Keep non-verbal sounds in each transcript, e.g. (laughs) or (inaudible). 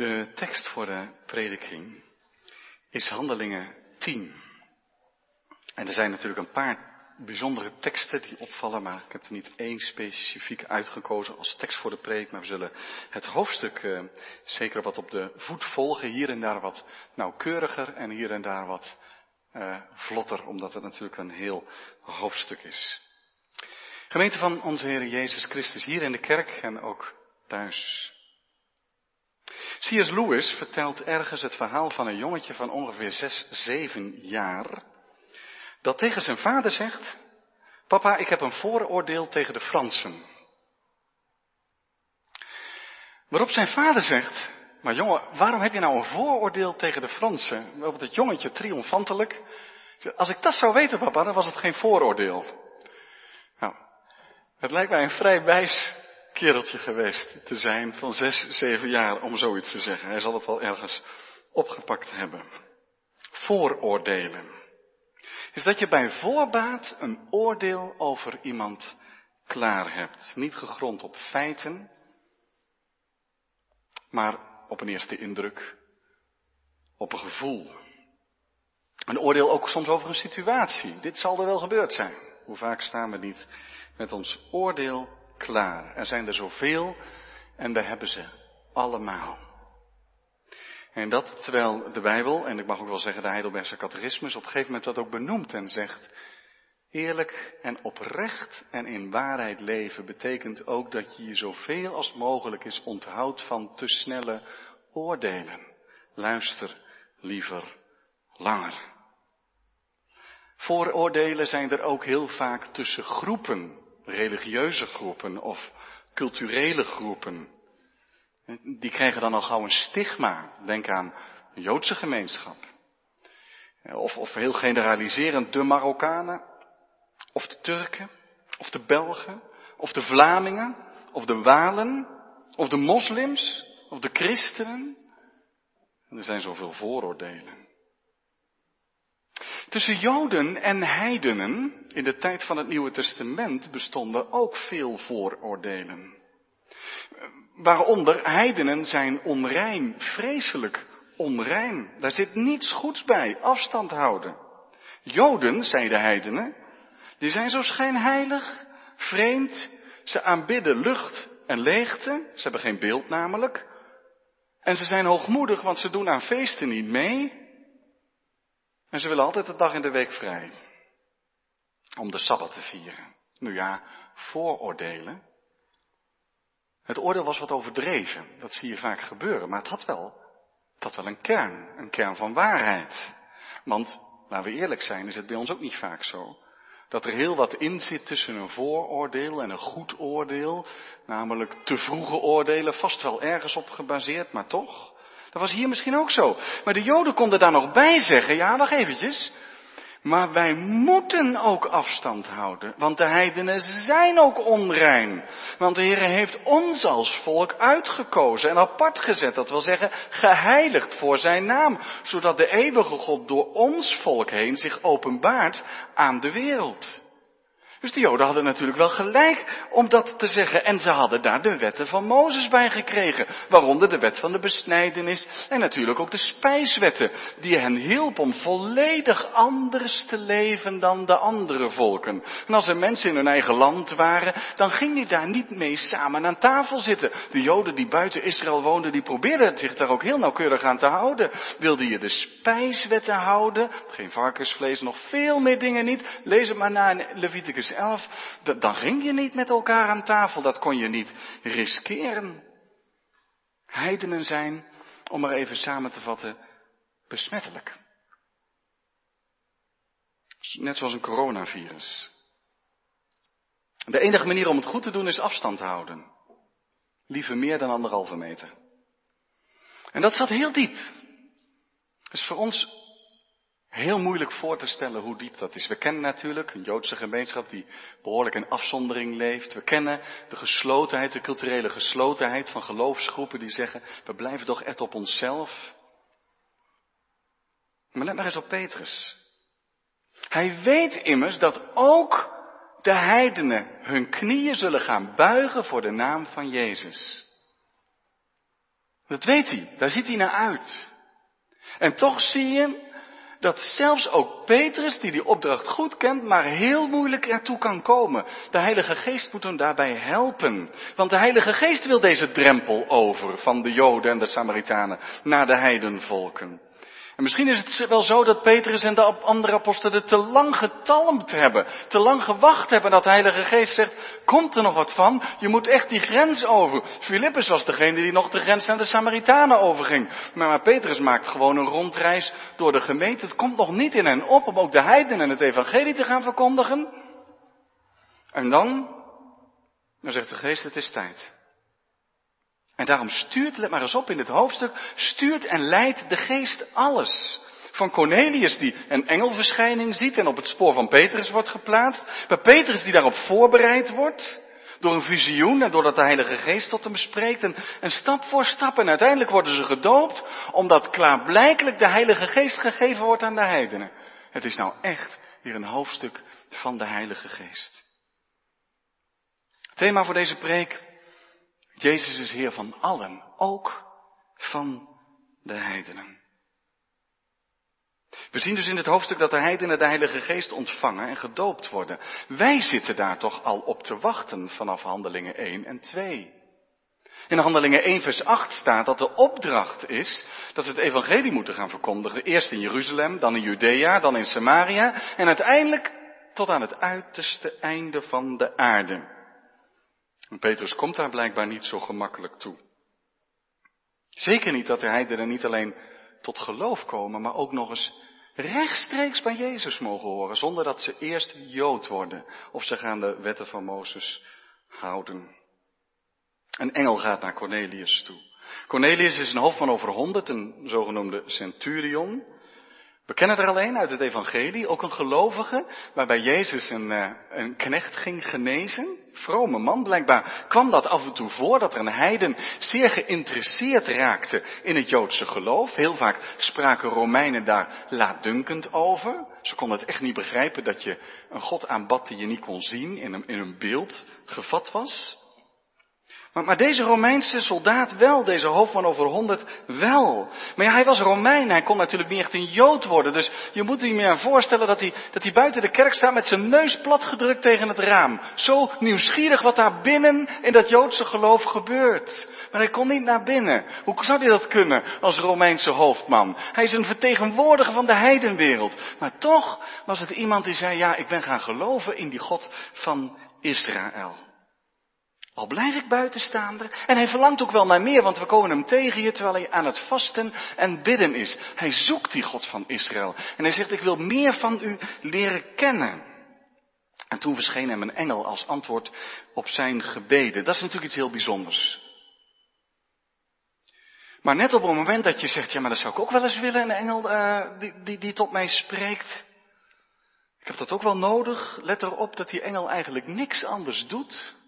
De tekst voor de prediking is Handelingen 10. En er zijn natuurlijk een paar bijzondere teksten die opvallen, maar ik heb er niet één specifiek uitgekozen als tekst voor de preek. Maar we zullen het hoofdstuk eh, zeker wat op de voet volgen, hier en daar wat nauwkeuriger en hier en daar wat eh, vlotter, omdat het natuurlijk een heel hoofdstuk is. Gemeente van onze Heer Jezus Christus hier in de kerk en ook thuis. C.S. Lewis vertelt ergens het verhaal van een jongetje van ongeveer zes, zeven jaar, dat tegen zijn vader zegt, papa, ik heb een vooroordeel tegen de Fransen. Waarop zijn vader zegt, maar jongen, waarom heb je nou een vooroordeel tegen de Fransen? Waarop het jongetje triomfantelijk, als ik dat zou weten papa, dan was het geen vooroordeel. Nou, het lijkt mij een vrij wijs kereltje geweest te zijn van zes, zeven jaar om zoiets te zeggen. Hij zal het wel ergens opgepakt hebben. Vooroordelen. Is dat je bij voorbaat een oordeel over iemand klaar hebt. Niet gegrond op feiten, maar op een eerste indruk, op een gevoel. Een oordeel ook soms over een situatie. Dit zal er wel gebeurd zijn. Hoe vaak staan we niet met ons oordeel klaar. Er zijn er zoveel en we hebben ze allemaal. En dat terwijl de Bijbel, en ik mag ook wel zeggen de Heidelbergse catechismus, op een gegeven moment dat ook benoemt en zegt, eerlijk en oprecht en in waarheid leven betekent ook dat je je zoveel als mogelijk is onthoudt van te snelle oordelen. Luister liever langer. Vooroordelen zijn er ook heel vaak tussen groepen religieuze groepen of culturele groepen. Die krijgen dan al gauw een stigma. Denk aan de Joodse gemeenschap. Of, of heel generaliserend de Marokkanen. Of de Turken. Of de Belgen. Of de Vlamingen. Of de Walen. Of de moslims. Of de christenen. er zijn zoveel vooroordelen. Tussen Joden en heidenen in de tijd van het Nieuwe Testament bestonden ook veel vooroordelen. Waaronder heidenen zijn onrein, vreselijk onrein. Daar zit niets goeds bij, afstand houden. Joden, zeiden heidenen, die zijn zo schijnheilig, vreemd, ze aanbidden lucht en leegte, ze hebben geen beeld namelijk. En ze zijn hoogmoedig, want ze doen aan feesten niet mee. En ze willen altijd de dag in de week vrij. Om de Sabbat te vieren. Nu ja, vooroordelen. Het oordeel was wat overdreven. Dat zie je vaak gebeuren. Maar het had wel, het had wel een kern. Een kern van waarheid. Want, laten we eerlijk zijn, is het bij ons ook niet vaak zo. Dat er heel wat in zit tussen een vooroordeel en een goed oordeel. Namelijk te vroege oordelen, vast wel ergens op gebaseerd, maar toch. Dat was hier misschien ook zo. Maar de Joden konden daar nog bij zeggen, ja, wacht eventjes. Maar wij moeten ook afstand houden, want de heidenen zijn ook onrein. Want de Heer heeft ons als volk uitgekozen en apart gezet, dat wil zeggen geheiligd voor zijn naam, zodat de eeuwige God door ons volk heen zich openbaart aan de wereld. Dus de Joden hadden natuurlijk wel gelijk om dat te zeggen. En ze hadden daar de wetten van Mozes bij gekregen. Waaronder de wet van de besnijdenis en natuurlijk ook de spijswetten. Die hen hielp om volledig anders te leven dan de andere volken. En als er mensen in hun eigen land waren, dan ging je daar niet mee samen aan tafel zitten. De Joden die buiten Israël woonden, die probeerden zich daar ook heel nauwkeurig aan te houden. Wilde je de spijswetten houden, geen varkensvlees, nog veel meer dingen niet. Lees het maar na in Leviticus 11, dan ging je niet met elkaar aan tafel, dat kon je niet riskeren. Heidenen zijn, om maar even samen te vatten, besmettelijk. Net zoals een coronavirus. De enige manier om het goed te doen is afstand houden. Liever meer dan anderhalve meter. En dat zat heel diep. Dus voor ons Heel moeilijk voor te stellen hoe diep dat is. We kennen natuurlijk een Joodse gemeenschap die behoorlijk in afzondering leeft. We kennen de geslotenheid, de culturele geslotenheid van geloofsgroepen die zeggen, we blijven toch echt op onszelf. Maar let maar eens op Petrus. Hij weet immers dat ook de heidenen hun knieën zullen gaan buigen voor de naam van Jezus. Dat weet hij, daar ziet hij naar uit. En toch zie je dat zelfs ook Petrus, die die opdracht goed kent, maar heel moeilijk ertoe kan komen. De Heilige Geest moet hem daarbij helpen. Want de Heilige Geest wil deze drempel over van de Joden en de Samaritanen naar de heidenvolken. En misschien is het wel zo dat Petrus en de andere apostelen te lang getalmd hebben, te lang gewacht hebben dat de Heilige Geest zegt, komt er nog wat van? Je moet echt die grens over. Filippus was degene die nog de grens naar de Samaritanen overging. Maar, Petrus maakt gewoon een rondreis door de gemeente. Het komt nog niet in hen op om ook de heidenen het evangelie te gaan verkondigen. En dan, dan zegt de Geest, het is tijd. En daarom stuurt, let maar eens op in dit hoofdstuk, stuurt en leidt de geest alles. Van Cornelius die een engelverschijning ziet en op het spoor van Petrus wordt geplaatst. Bij Petrus die daarop voorbereid wordt. Door een visioen en doordat de Heilige Geest tot hem spreekt. En, en stap voor stap en uiteindelijk worden ze gedoopt. Omdat klaarblijkelijk de Heilige Geest gegeven wordt aan de heidenen. Het is nou echt weer een hoofdstuk van de Heilige Geest. Thema voor deze preek Jezus is Heer van allen, ook van de heidenen. We zien dus in het hoofdstuk dat de heidenen de Heilige Geest ontvangen en gedoopt worden. Wij zitten daar toch al op te wachten vanaf handelingen 1 en 2. In handelingen 1 vers 8 staat dat de opdracht is dat ze het evangelie moeten gaan verkondigen. Eerst in Jeruzalem, dan in Judea, dan in Samaria en uiteindelijk tot aan het uiterste einde van de aarde. En Petrus komt daar blijkbaar niet zo gemakkelijk toe. Zeker niet dat de heidenen niet alleen tot geloof komen, maar ook nog eens rechtstreeks bij Jezus mogen horen, zonder dat ze eerst Jood worden of zich aan de wetten van Mozes houden. Een engel gaat naar Cornelius toe. Cornelius is een hoofdman over honderd, een zogenoemde centurion. We kennen er alleen uit het evangelie, ook een gelovige, waarbij Jezus een, uh, een knecht ging genezen. Vrome man, blijkbaar kwam dat af en toe voor, dat er een heiden zeer geïnteresseerd raakte in het Joodse geloof. Heel vaak spraken Romeinen daar laatdunkend over. Ze konden het echt niet begrijpen dat je een God aanbad die je niet kon zien, in een, in een beeld gevat was. Maar, deze Romeinse soldaat wel, deze hoofdman over honderd wel. Maar ja, hij was Romein, hij kon natuurlijk niet echt een Jood worden. Dus je moet je meer voorstellen dat hij, dat hij buiten de kerk staat met zijn neus platgedrukt tegen het raam. Zo nieuwsgierig wat daar binnen in dat Joodse geloof gebeurt. Maar hij kon niet naar binnen. Hoe zou hij dat kunnen als Romeinse hoofdman? Hij is een vertegenwoordiger van de heidenwereld. Maar toch was het iemand die zei, ja, ik ben gaan geloven in die God van Israël. Al blijf ik buitenstaander. En hij verlangt ook wel naar meer, want we komen hem tegen hier terwijl hij aan het vasten en bidden is. Hij zoekt die God van Israël. En hij zegt, ik wil meer van u leren kennen. En toen verscheen hem een engel als antwoord op zijn gebeden. Dat is natuurlijk iets heel bijzonders. Maar net op het moment dat je zegt, ja maar dat zou ik ook wel eens willen, een engel uh, die, die, die tot mij spreekt. Ik heb dat ook wel nodig. Let erop dat die engel eigenlijk niks anders doet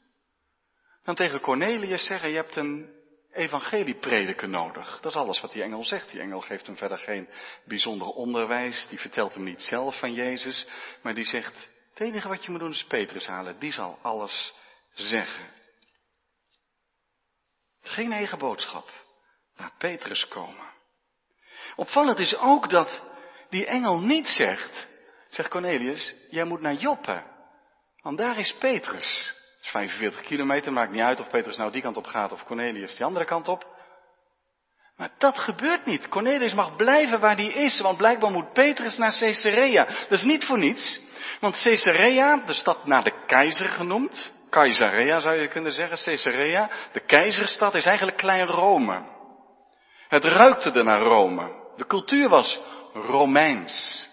dan tegen Cornelius zeggen, je hebt een evangelieprediker nodig. Dat is alles wat die engel zegt. Die engel geeft hem verder geen bijzonder onderwijs, die vertelt hem niet zelf van Jezus, maar die zegt, het enige wat je moet doen is Petrus halen, die zal alles zeggen. Geen eigen boodschap. Laat Petrus komen. Opvallend is ook dat die engel niet zegt, zegt Cornelius, jij moet naar Joppe, want daar is Petrus is 45 kilometer, maakt niet uit of Petrus nou die kant op gaat of Cornelius die andere kant op. Maar dat gebeurt niet. Cornelius mag blijven waar hij is, want blijkbaar moet Petrus naar Caesarea. Dat is niet voor niets, want Caesarea, de stad naar de keizer genoemd, Caesarea zou je kunnen zeggen, Caesarea, de keizerstad is eigenlijk klein Rome. Het ruikte er naar Rome. De cultuur was Romeins.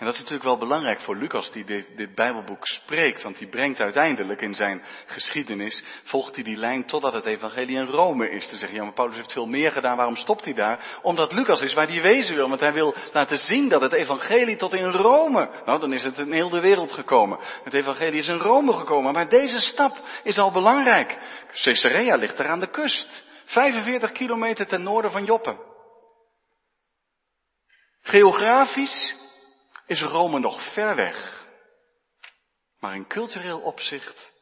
En dat is natuurlijk wel belangrijk voor Lucas die dit, dit, Bijbelboek spreekt, want die brengt uiteindelijk in zijn geschiedenis, volgt hij die lijn totdat het evangelie in Rome is. Te zeggen, ja maar Paulus heeft veel meer gedaan, waarom stopt hij daar? Omdat Lucas is waar hij wezen wil, want hij wil laten zien dat het evangelie tot in Rome, nou dan is het in heel de wereld gekomen. Het evangelie is in Rome gekomen, maar deze stap is al belangrijk. Caesarea ligt er aan de kust, 45 kilometer ten noorden van Joppe. Geografisch is Rome nog ver weg. Maar in cultureel opzicht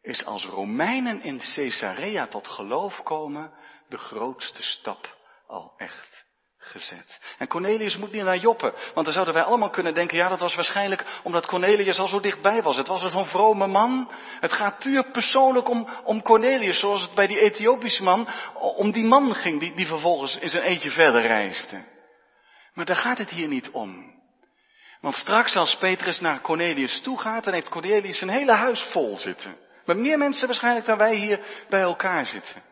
is als Romeinen in Caesarea tot geloof komen de grootste stap al echt gezet. En Cornelius moet niet naar Joppe, want dan zouden wij allemaal kunnen denken, ja dat was waarschijnlijk omdat Cornelius al zo dichtbij was. Het was er zo'n vrome man. Het gaat puur persoonlijk om, om Cornelius, zoals het bij die Ethiopische man, om die man ging die, die vervolgens in zijn eentje verder reisde. Maar daar gaat het hier niet om. Want straks als Petrus naar Cornelius toe gaat, dan heeft Cornelius zijn hele huis vol zitten. Met meer mensen waarschijnlijk dan wij hier bij elkaar zitten.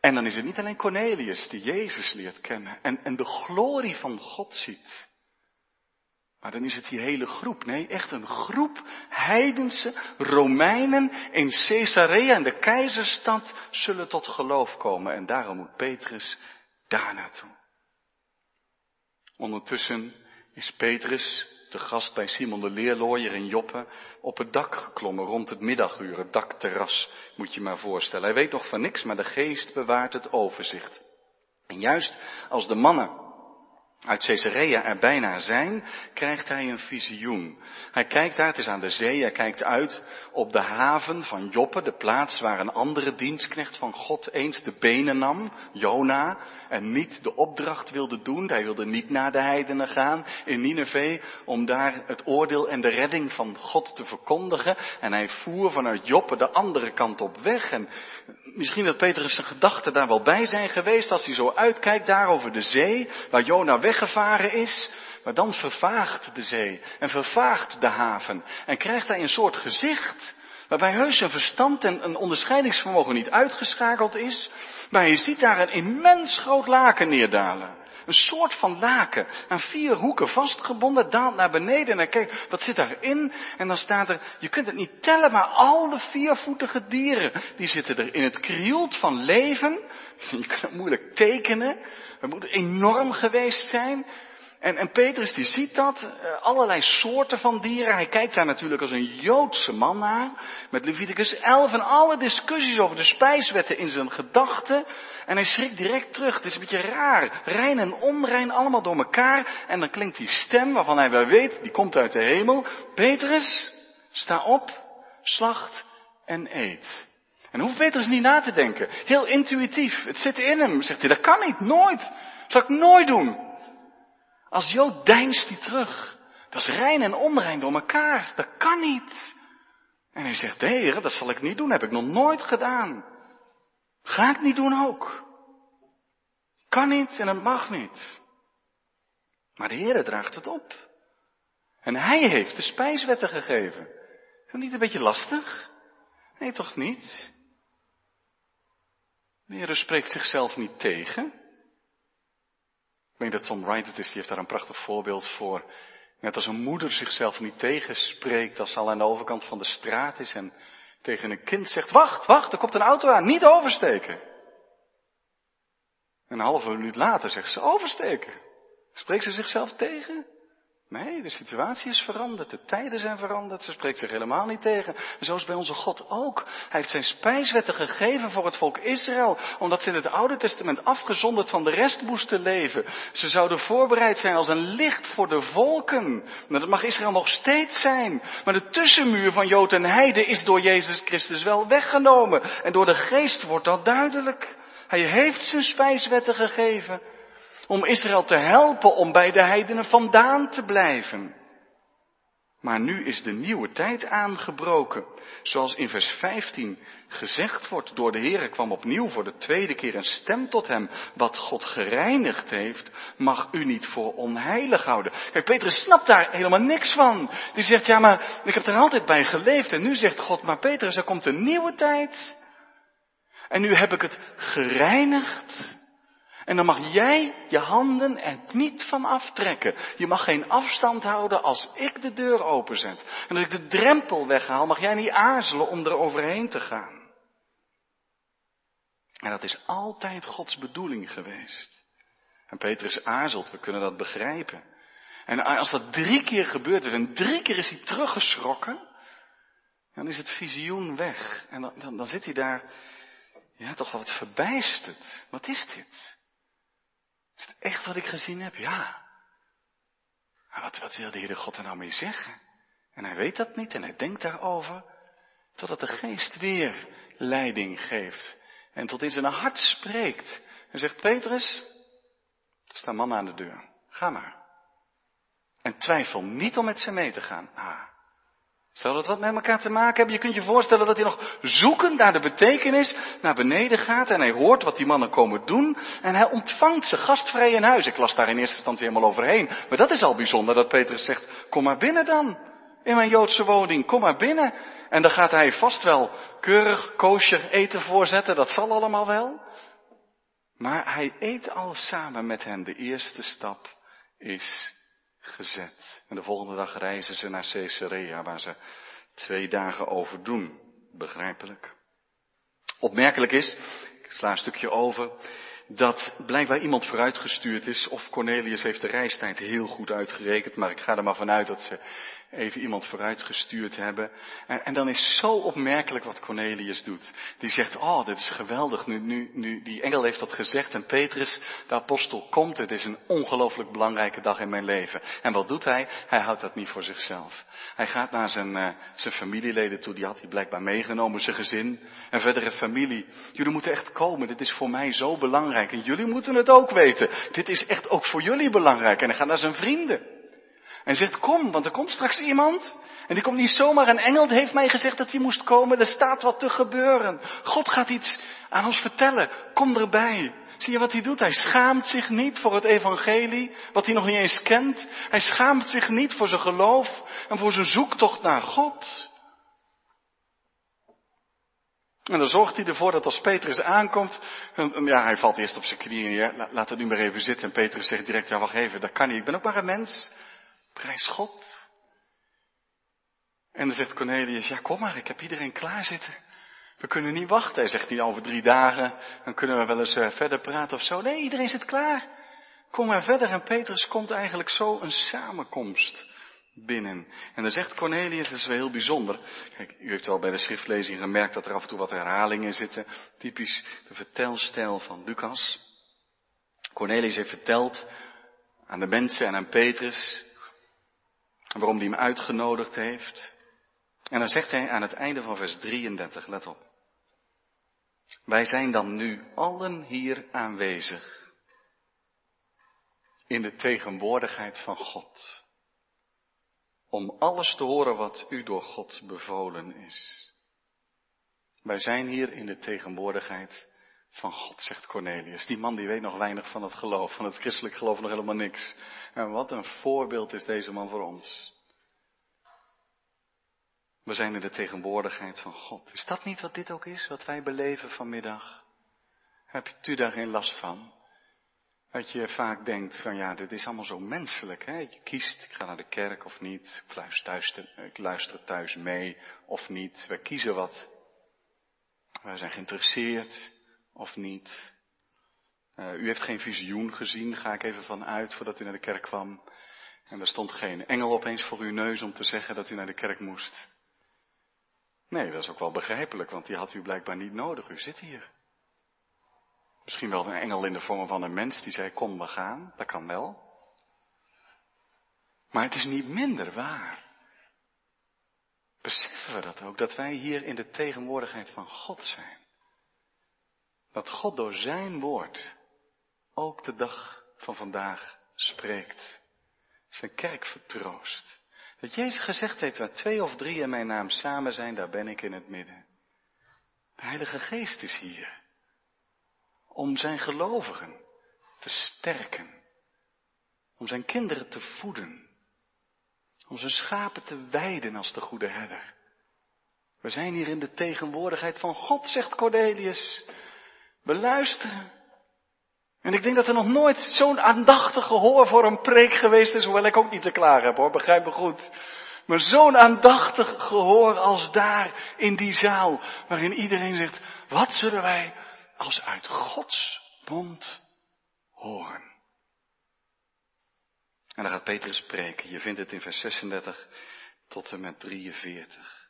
En dan is het niet alleen Cornelius die Jezus leert kennen en, en de glorie van God ziet. Maar dan is het die hele groep. Nee, echt een groep heidense Romeinen in Caesarea, in de keizerstad, zullen tot geloof komen. En daarom moet Petrus daar naartoe. Ondertussen is Petrus de gast bij Simon de Leerlooier in Joppe op het dak geklommen rond het middaguur, het dakterras, moet je maar voorstellen. Hij weet nog van niks, maar de geest bewaart het overzicht. En juist als de mannen uit Caesarea er bijna zijn, krijgt hij een visioen. Hij kijkt daar, het is aan de zee, hij kijkt uit op de haven van Joppe, de plaats waar een andere dienstknecht van God eens de benen nam, Jona, en niet de opdracht wilde doen. Hij wilde niet naar de heidenen gaan in Nineveh om daar het oordeel en de redding van God te verkondigen. En hij voer vanuit Joppe de andere kant op weg. En misschien dat Petrus gedachten daar wel bij zijn geweest als hij zo uitkijkt daar over de zee, waar Jona weggevaren is. Maar dan vervaagt de zee en vervaagt de haven en krijgt hij een soort gezicht waarbij heus zijn verstand en een onderscheidingsvermogen niet uitgeschakeld is. Maar je ziet daar een immens groot laken neerdalen. Een soort van laken, aan vier hoeken vastgebonden, daalt naar beneden en kijk, wat zit daarin? En dan staat er, je kunt het niet tellen, maar alle viervoetige dieren, die zitten er in het krioelt van leven. (laughs) Je kunt het moeilijk tekenen. Het moet enorm geweest zijn. En, en Petrus die ziet dat, eh, allerlei soorten van dieren. Hij kijkt daar natuurlijk als een Joodse man naar. Met Leviticus 11 en alle discussies over de spijswetten in zijn gedachten. En hij schrikt direct terug. Het is een beetje raar. Rein en onrein allemaal door elkaar. En dan klinkt die stem waarvan hij wel weet, die komt uit de hemel. Petrus, sta op, slacht en eet. En hoeft Petrus niet na te denken. Heel intuïtief. Het zit in hem. Zegt hij, dat kan niet, nooit. Dat zal ik nooit doen. Als Jood deinst hij terug. Dat is rein en onrein door elkaar. Dat kan niet. En hij zegt, de Heer, dat zal ik niet doen. Heb ik nog nooit gedaan. Ga ik niet doen ook. Kan niet en het mag niet. Maar de Heer draagt het op. En hij heeft de spijswetten gegeven. Is dat niet een beetje lastig? Nee, toch niet? De Heer spreekt zichzelf niet tegen. Ik weet dat Tom Wright het is, die heeft daar een prachtig voorbeeld voor. Net als een moeder zichzelf niet tegenspreekt als ze al aan de overkant van de straat is en tegen een kind zegt, wacht, wacht, er komt een auto aan, niet oversteken. En een halve minuut later zegt ze, oversteken. Spreekt ze zichzelf tegen? Nee, de situatie is veranderd, de tijden zijn veranderd, ze spreekt zich helemaal niet tegen. En zo is bij onze God ook. Hij heeft zijn spijswetten gegeven voor het volk Israël, omdat ze in het Oude Testament afgezonderd van de rest moesten leven. Ze zouden voorbereid zijn als een licht voor de volken. Maar dat mag Israël nog steeds zijn. Maar de tussenmuur van Jood en Heide is door Jezus Christus wel weggenomen. En door de geest wordt dat duidelijk. Hij heeft zijn spijswetten gegeven om Israël te helpen om bij de heidenen vandaan te blijven. Maar nu is de nieuwe tijd aangebroken. Zoals in vers 15 gezegd wordt, door de Heer kwam opnieuw voor de tweede keer een stem tot hem. Wat God gereinigd heeft, mag u niet voor onheilig houden. Kijk, Petrus snapt daar helemaal niks van. Die zegt, ja maar ik heb er altijd bij geleefd. En nu zegt God, maar Petrus, er komt een nieuwe tijd. En nu heb ik het gereinigd. En dan mag jij je handen er niet van aftrekken. Je mag geen afstand houden als ik de deur openzet. En als ik de drempel weghaal, mag jij niet aarzelen om er overheen te gaan. En dat is altijd Gods bedoeling geweest. En Petrus aarzelt, we kunnen dat begrijpen. En als dat drie keer gebeurd is en drie keer is hij teruggeschrokken, dan is het visioen weg. En dan, dan, zit hij daar, ja, toch wel wat verbijsterd. Wat is dit? Is het echt wat ik gezien heb? Ja. Maar wat, wat wil de Heere God er nou mee zeggen? En hij weet dat niet en hij denkt daarover. Totdat de geest weer leiding geeft. En tot in zijn hart spreekt. En zegt, Petrus, er staan mannen aan de deur. Ga maar. En twijfel niet om met ze mee te gaan. Ah. Zou dat wat met elkaar te maken hebben? Je kunt je voorstellen dat hij nog zoekend naar de betekenis naar beneden gaat en hij hoort wat die mannen komen doen en hij ontvangt ze gastvrij in huis. Ik las daar in eerste instantie helemaal overheen. Maar dat is al bijzonder dat Petrus zegt, kom maar binnen dan. In mijn Joodse woning, kom maar binnen. En dan gaat hij vast wel keurig kosher eten voorzetten, dat zal allemaal wel. Maar hij eet al samen met hen. De eerste stap is gezet. En de volgende dag reizen ze naar Caesarea, waar ze twee dagen over doen. Begrijpelijk. Opmerkelijk is, ik sla een stukje over, dat blijkbaar iemand vooruitgestuurd is, of Cornelius heeft de reistijd heel goed uitgerekend, maar ik ga er maar vanuit dat ze even iemand vooruitgestuurd hebben. En, en, dan is zo opmerkelijk wat Cornelius doet. Die zegt, oh, dit is geweldig, nu, nu, nu, die engel heeft dat gezegd en Petrus, de apostel, komt. Het is een ongelooflijk belangrijke dag in mijn leven. En wat doet hij? Hij houdt dat niet voor zichzelf. Hij gaat naar zijn, uh, zijn familieleden toe, die had hij blijkbaar meegenomen, zijn gezin en verdere familie. Jullie moeten echt komen, dit is voor mij zo belangrijk en jullie moeten het ook weten. Dit is echt ook voor jullie belangrijk. En hij gaat naar zijn vrienden. En zegt, kom, want er komt straks iemand. En die komt niet zomaar. Een engel heeft mij gezegd dat hij moest komen. Er staat wat te gebeuren. God gaat iets aan ons vertellen. Kom erbij. Zie je wat hij doet? Hij schaamt zich niet voor het evangelie, wat hij nog niet eens kent. Hij schaamt zich niet voor zijn geloof en voor zijn zoektocht naar God. En dan zorgt hij ervoor dat als Petrus aankomt, ja, hij valt eerst op zijn knieën, ja, laat het nu maar even zitten. En Petrus zegt direct, ja wacht even, dat kan niet, ik ben ook maar een mens. Prijs God. En dan zegt Cornelius, ja kom maar, ik heb iedereen klaar zitten. We kunnen niet wachten. Hij zegt niet over drie dagen, dan kunnen we wel eens uh, verder praten of zo. Nee, iedereen zit klaar. Kom maar verder. En Petrus komt eigenlijk zo een samenkomst binnen. En dan zegt Cornelius, dat is wel heel bijzonder. Kijk, u heeft wel bij de schriftlezing gemerkt dat er af en toe wat herhalingen zitten. Typisch de vertelstijl van Lucas. Cornelius heeft verteld aan de mensen en aan Petrus waarom hij hem uitgenodigd heeft. En dan zegt hij aan het einde van vers 33, let op. Wij zijn dan nu allen hier aanwezig in de tegenwoordigheid van God. Om alles te horen wat u door God bevolen is. Wij zijn hier in de tegenwoordigheid van God, zegt Cornelius. Die man die weet nog weinig van het geloof, van het christelijk geloof nog helemaal niks. En wat een voorbeeld is deze man voor ons. We zijn in de tegenwoordigheid van God. Is dat niet wat dit ook is, wat wij beleven vanmiddag? Heb u daar geen last van? Dat je vaak denkt van ja, dit is allemaal zo menselijk. Hè? Je kiest, ik ga naar de kerk of niet. Ik luister thuis, ik luister thuis mee of niet. We kiezen wat. Wij zijn geïnteresseerd of niet. Uh, u heeft geen visioen gezien, ga ik even van uit voordat u naar de kerk kwam. En er stond geen engel opeens voor uw neus om te zeggen dat u naar de kerk moest. Nee, dat is ook wel begrijpelijk, want die had u blijkbaar niet nodig. U zit hier. Misschien wel een engel in de vorm van een mens die zei, kom we gaan. Dat kan wel. Maar het is niet minder waar. Beseffen we dat ook, dat wij hier in de tegenwoordigheid van God zijn. Dat God door zijn woord ook de dag van vandaag spreekt. Zijn kerk vertroost. Dat Jezus gezegd heeft, waar twee of drie in mijn naam samen zijn, daar ben ik in het midden. De Heilige Geest is hier. Om zijn gelovigen te sterken. Om zijn kinderen te voeden. Om zijn schapen te weiden als de goede herder. We zijn hier in de tegenwoordigheid van God, zegt Cornelius. We luisteren. En ik denk dat er nog nooit zo'n aandachtig gehoor voor een preek geweest is, hoewel ik ook niet te klaar heb hoor, begrijp me goed. Maar zo'n aandachtig gehoor als daar in die zaal, waarin iedereen zegt, wat zullen wij als uit Gods mond horen? En dan gaat Petrus spreken. Je vindt het in vers 36 tot en met 43.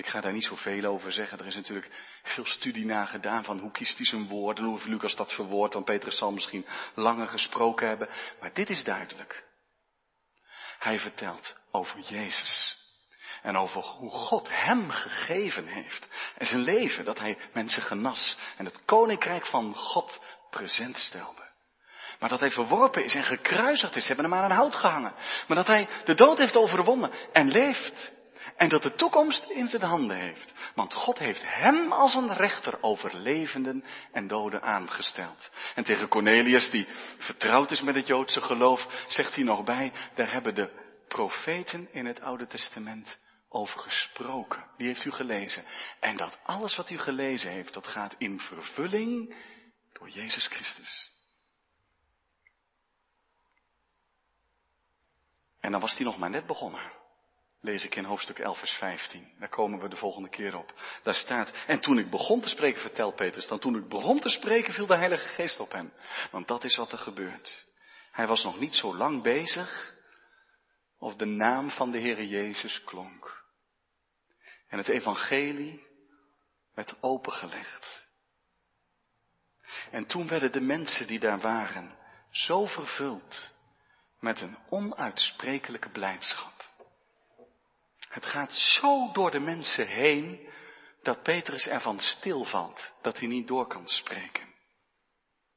Ik ga daar niet zoveel over zeggen. Er is natuurlijk veel studie naar gedaan van hoe kiest hij zijn woord en hoe heeft Lucas dat verwoord. Dan Petrus zal misschien langer gesproken hebben. Maar dit is duidelijk. Hij vertelt over Jezus. En over hoe God hem gegeven heeft. En zijn leven, dat hij mensen genas. En het koninkrijk van God present stelde. Maar dat hij verworpen is en gekruisigd is. Ze hebben hem aan een hout gehangen. Maar dat hij de dood heeft overwonnen en leeft. En dat de toekomst in zijn handen heeft. Want God heeft hem als een rechter over levenden en doden aangesteld. En tegen Cornelius, die vertrouwd is met het Joodse geloof, zegt hij nog bij, daar hebben de profeten in het Oude Testament over gesproken. Die heeft u gelezen. En dat alles wat u gelezen heeft, dat gaat in vervulling door Jezus Christus. En dan was hij nog maar net begonnen. Lees ik in hoofdstuk 11, vers 15. Daar komen we de volgende keer op. Daar staat, en toen ik begon te spreken, vertelt Petrus, dan toen ik begon te spreken, viel de Heilige Geest op hem. Want dat is wat er gebeurt. Hij was nog niet zo lang bezig, of de naam van de Heere Jezus klonk. En het evangelie werd opengelegd. En toen werden de mensen die daar waren zo vervuld met een onuitsprekelijke blijdschap. Het gaat zo door de mensen heen dat Petrus ervan stilvalt, dat hij niet door kan spreken.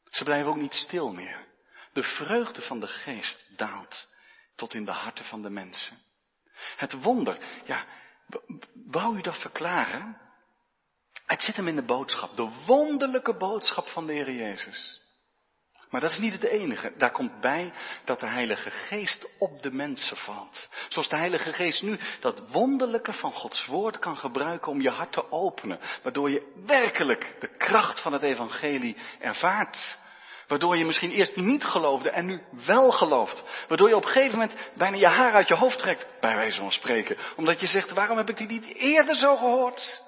Ze blijven ook niet stil meer. De vreugde van de geest daalt tot in de harten van de mensen. Het wonder, ja, wou u dat verklaren? Het zit hem in de boodschap, de wonderlijke boodschap van de Heer Jezus. Maar dat is niet het enige. Daar komt bij dat de Heilige Geest op de mensen valt. Zoals de Heilige Geest nu dat wonderlijke van Gods Woord kan gebruiken om je hart te openen. Waardoor je werkelijk de kracht van het Evangelie ervaart. Waardoor je misschien eerst niet geloofde en nu wel gelooft. Waardoor je op een gegeven moment bijna je haar uit je hoofd trekt, bij wijze van spreken. Omdat je zegt, waarom heb ik die niet eerder zo gehoord?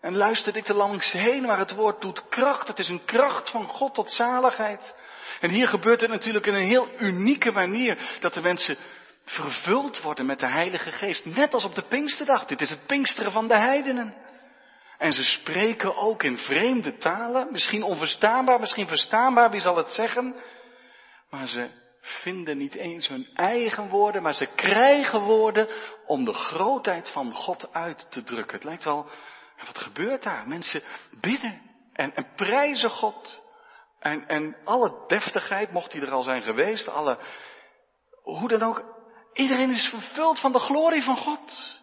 En luisterde ik er langs heen, maar het woord doet kracht. Het is een kracht van God tot zaligheid. En hier gebeurt het natuurlijk in een heel unieke manier dat de mensen vervuld worden met de Heilige Geest. Net als op de Pinksterdag. Dit is het Pinksteren van de heidenen. En ze spreken ook in vreemde talen, misschien onverstaanbaar, misschien verstaanbaar, wie zal het zeggen? Maar ze vinden niet eens hun eigen woorden, maar ze krijgen woorden om de grootheid van God uit te drukken. Het lijkt wel, wat gebeurt daar? Mensen bidden en, en prijzen God. En, en alle deftigheid, mocht hij er al zijn geweest, alle, hoe dan ook, iedereen is vervuld van de glorie van God.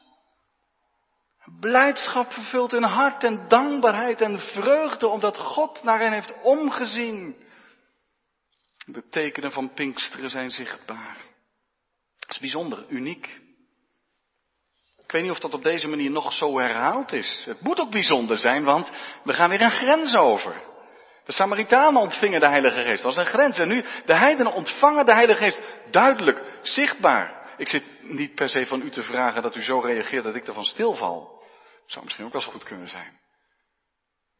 Blijdschap vervult hun hart en dankbaarheid en vreugde omdat God naar hen heeft omgezien. De tekenen van Pinksteren zijn zichtbaar. Het is bijzonder, uniek. Ik weet niet of dat op deze manier nog zo herhaald is. Het moet ook bijzonder zijn, want we gaan weer een grens over. De Samaritanen ontvingen de Heilige Geest. Dat was een grens. En nu, de heidenen ontvangen de Heilige Geest duidelijk, zichtbaar. Ik zit niet per se van u te vragen dat u zo reageert dat ik ervan stilval. Zou misschien ook wel eens goed kunnen zijn.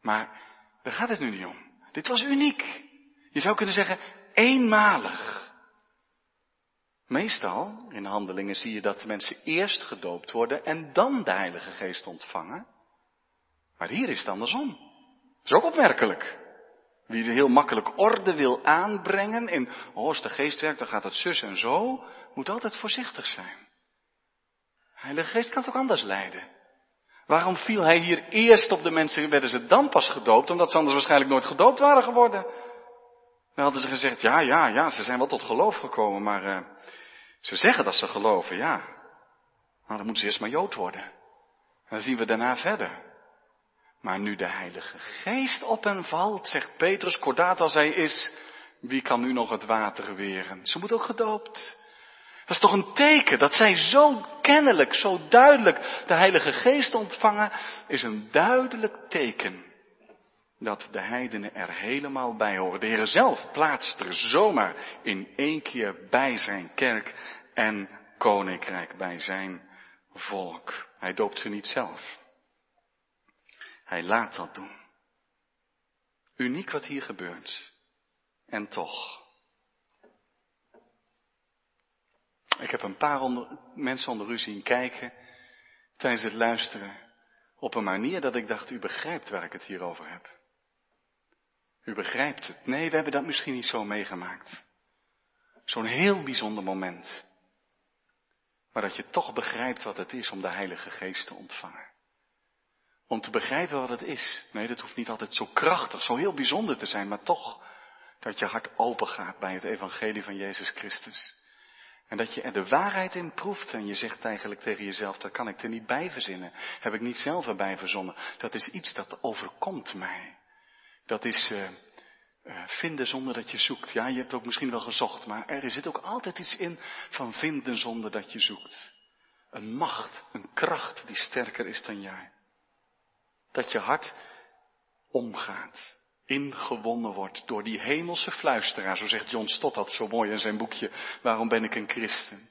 Maar daar gaat het nu niet om. Dit was uniek. Je zou kunnen zeggen, eenmalig. Meestal, in handelingen zie je dat mensen eerst gedoopt worden en dan de Heilige Geest ontvangen. Maar hier is het andersom. Dat is ook opmerkelijk. Wie heel makkelijk orde wil aanbrengen in, oh als de geest werkt dan gaat het zus en zo, moet altijd voorzichtig zijn. Heilige Geest kan het ook anders leiden. Waarom viel hij hier eerst op de mensen, werden ze dan pas gedoopt, omdat ze anders waarschijnlijk nooit gedoopt waren geworden? Dan hadden ze gezegd, ja, ja, ja, ze zijn wel tot geloof gekomen, maar uh, ze zeggen dat ze geloven, ja. Maar dan moeten ze eerst maar Jood worden. En dan zien we daarna verder. Maar nu de Heilige Geest op hen valt, zegt Petrus, kordaat als hij is, wie kan nu nog het water weren? Ze moet ook gedoopt. Dat is toch een teken dat zij zo kennelijk, zo duidelijk de Heilige Geest ontvangen, is een duidelijk teken dat de heidenen er helemaal bij horen. De Heer zelf plaatst er zomaar in één keer bij zijn kerk en koninkrijk, bij zijn volk. Hij doopt ze niet zelf. Hij laat dat doen. Uniek wat hier gebeurt. En toch. Ik heb een paar mensen onder u zien kijken tijdens het luisteren op een manier dat ik dacht, u begrijpt waar ik het hier over heb. U begrijpt het. Nee, we hebben dat misschien niet zo meegemaakt. Zo'n heel bijzonder moment. maar dat je toch begrijpt wat het is om de Heilige Geest te ontvangen. Om te begrijpen wat het is. Nee, dat hoeft niet altijd zo krachtig, zo heel bijzonder te zijn, maar toch dat je hart open gaat bij het evangelie van Jezus Christus. En dat je er de waarheid in proeft en je zegt eigenlijk tegen jezelf, dat kan ik er niet bij verzinnen. Heb ik niet zelf erbij verzonnen. Dat is iets dat overkomt mij. Dat is uh, vinden zonder dat je zoekt. Ja, je hebt ook misschien wel gezocht, maar er zit ook altijd iets in van vinden zonder dat je zoekt. Een macht, een kracht die sterker is dan jij. Dat je hart omgaat, ingewonnen wordt door die hemelse fluisteraar. Zo zegt John Stott dat zo mooi in zijn boekje Waarom ben ik een christen?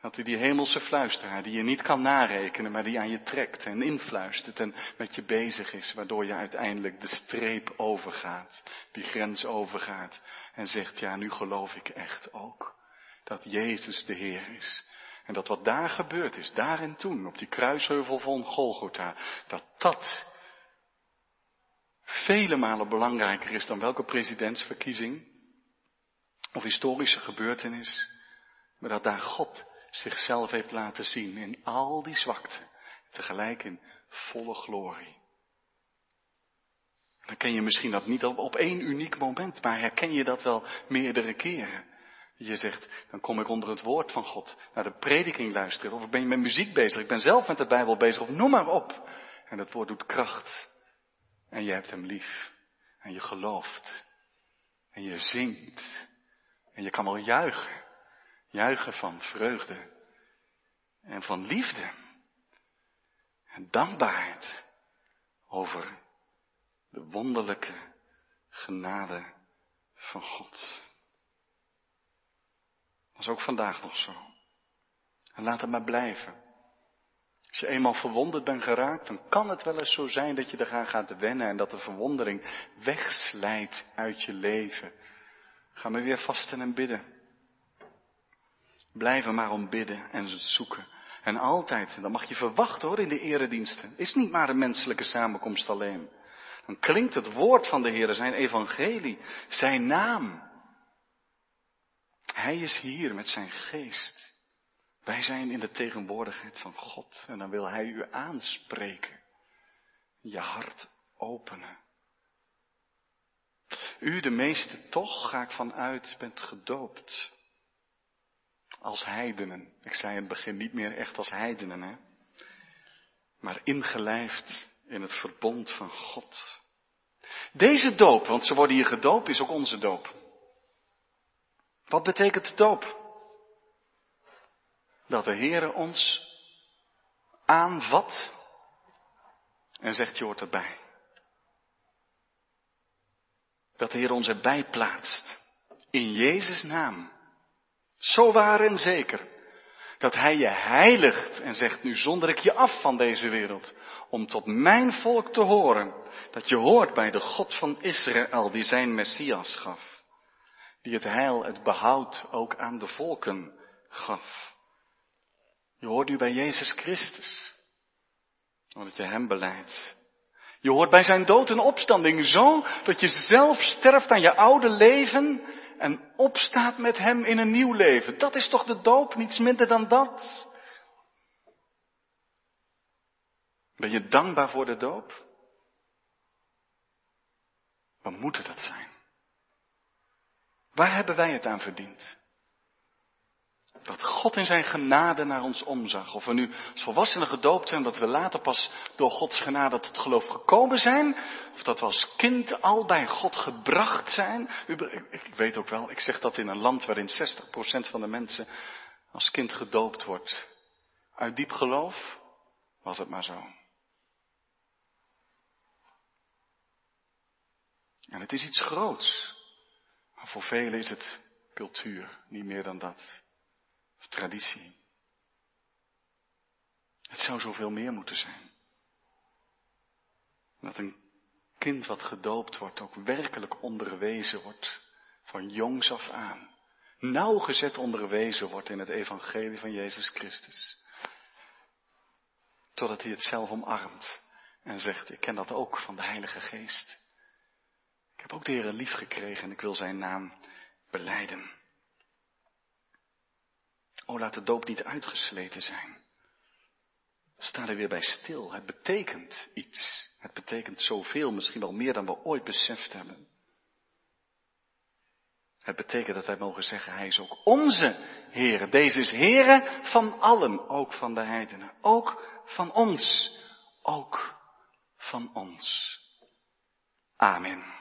Dat hij die hemelse fluisteraar, die je niet kan narekenen, maar die aan je trekt en influistert en met je bezig is, waardoor je uiteindelijk de streep overgaat, die grens overgaat en zegt, ja, nu geloof ik echt ook dat Jezus de Heer is. En dat wat daar gebeurd is, daar en toen, op die kruisheuvel van Golgotha, dat dat vele malen belangrijker is dan welke presidentsverkiezing of historische gebeurtenis, maar dat daar God zichzelf heeft laten zien in al die zwakte, tegelijk in volle glorie. Dan ken je misschien dat niet op, één uniek moment, maar herken je dat wel meerdere keren. Je zegt, dan kom ik onder het woord van God, naar de prediking luisteren, of ben met muziek bezig, ik ben zelf met de Bijbel bezig, of noem maar op. En dat woord doet kracht. En je hebt hem lief. En je gelooft. En je zingt. En je kan wel juichen. Juichen van vreugde. En van liefde. En dankbaarheid over de wonderlijke genade van God. Dat is ook vandaag nog zo. En laat het maar blijven. Als je eenmaal verwonderd bent geraakt, dan kan het wel eens zo zijn dat je eraan gaat wennen en dat de verwondering wegslijt uit je leven. Ga maar weer vasten en bidden. Blijf er maar om bidden en zoeken. En altijd, dat mag je verwachten hoor in de erediensten, is niet maar een menselijke samenkomst alleen. Dan klinkt het woord van de Heer, zijn evangelie, zijn naam. Hij is hier met zijn geest. Wij zijn in de tegenwoordigheid van God en dan wil Hij u aanspreken. Je hart openen. U, de meeste toch, ga ik vanuit, bent gedoopt. Als heidenen. Ik zei in het begin niet meer echt als heidenen, hè. Maar ingelijfd in het verbond van God. Deze doop, want ze worden hier gedoopt, is ook onze doop. Wat betekent de doop? Dat de Heere ons aanvat en zegt je hoort erbij. Dat de Heer ons erbij plaatst. In Jezus naam. Zo waar en zeker. Dat Hij je heiligt en zegt nu zonder ik je af van deze wereld. Om tot mijn volk te horen. Dat je hoort bij de God van Israël die zijn Messias gaf. Die het heil, het behoud ook aan de volken gaf. Je hoort nu bij Jezus Christus. Omdat je Hem beleidt. Je hoort bij zijn dood en opstanding zo dat je zelf sterft aan je oude leven en opstaat met Hem in een nieuw leven. Dat is toch de doop, niets minder dan dat. Ben je dankbaar voor de doop? Wat moet dat zijn? Waar hebben wij het aan verdiend? Dat God in zijn genade naar ons omzag. Of we nu als volwassenen gedoopt zijn, dat we later pas door Gods genade tot geloof gekomen zijn. Of dat we als kind al bij God gebracht zijn. Ik weet ook wel, ik zeg dat in een land waarin 60% van de mensen als kind gedoopt wordt. Uit diep geloof was het maar zo. En het is iets groots. Maar voor velen is het cultuur, niet meer dan dat of traditie. Het zou zoveel meer moeten zijn. Dat een kind wat gedoopt wordt ook werkelijk onderwezen wordt van jongs af aan. Nauwgezet onderwezen wordt in het evangelie van Jezus Christus. Totdat hij het zelf omarmt en zegt, ik ken dat ook van de Heilige Geest. Ik heb ook de Heer lief gekregen en ik wil zijn naam beleiden. Oh, laat de doop niet uitgesleten zijn. Sta er weer bij stil. Het betekent iets. Het betekent zoveel, misschien wel meer dan we ooit beseft hebben. Het betekent dat wij mogen zeggen, Hij is ook onze Heer. Deze is Heere van allen, ook van de heidenen. Ook van ons. Ook van ons. Amen.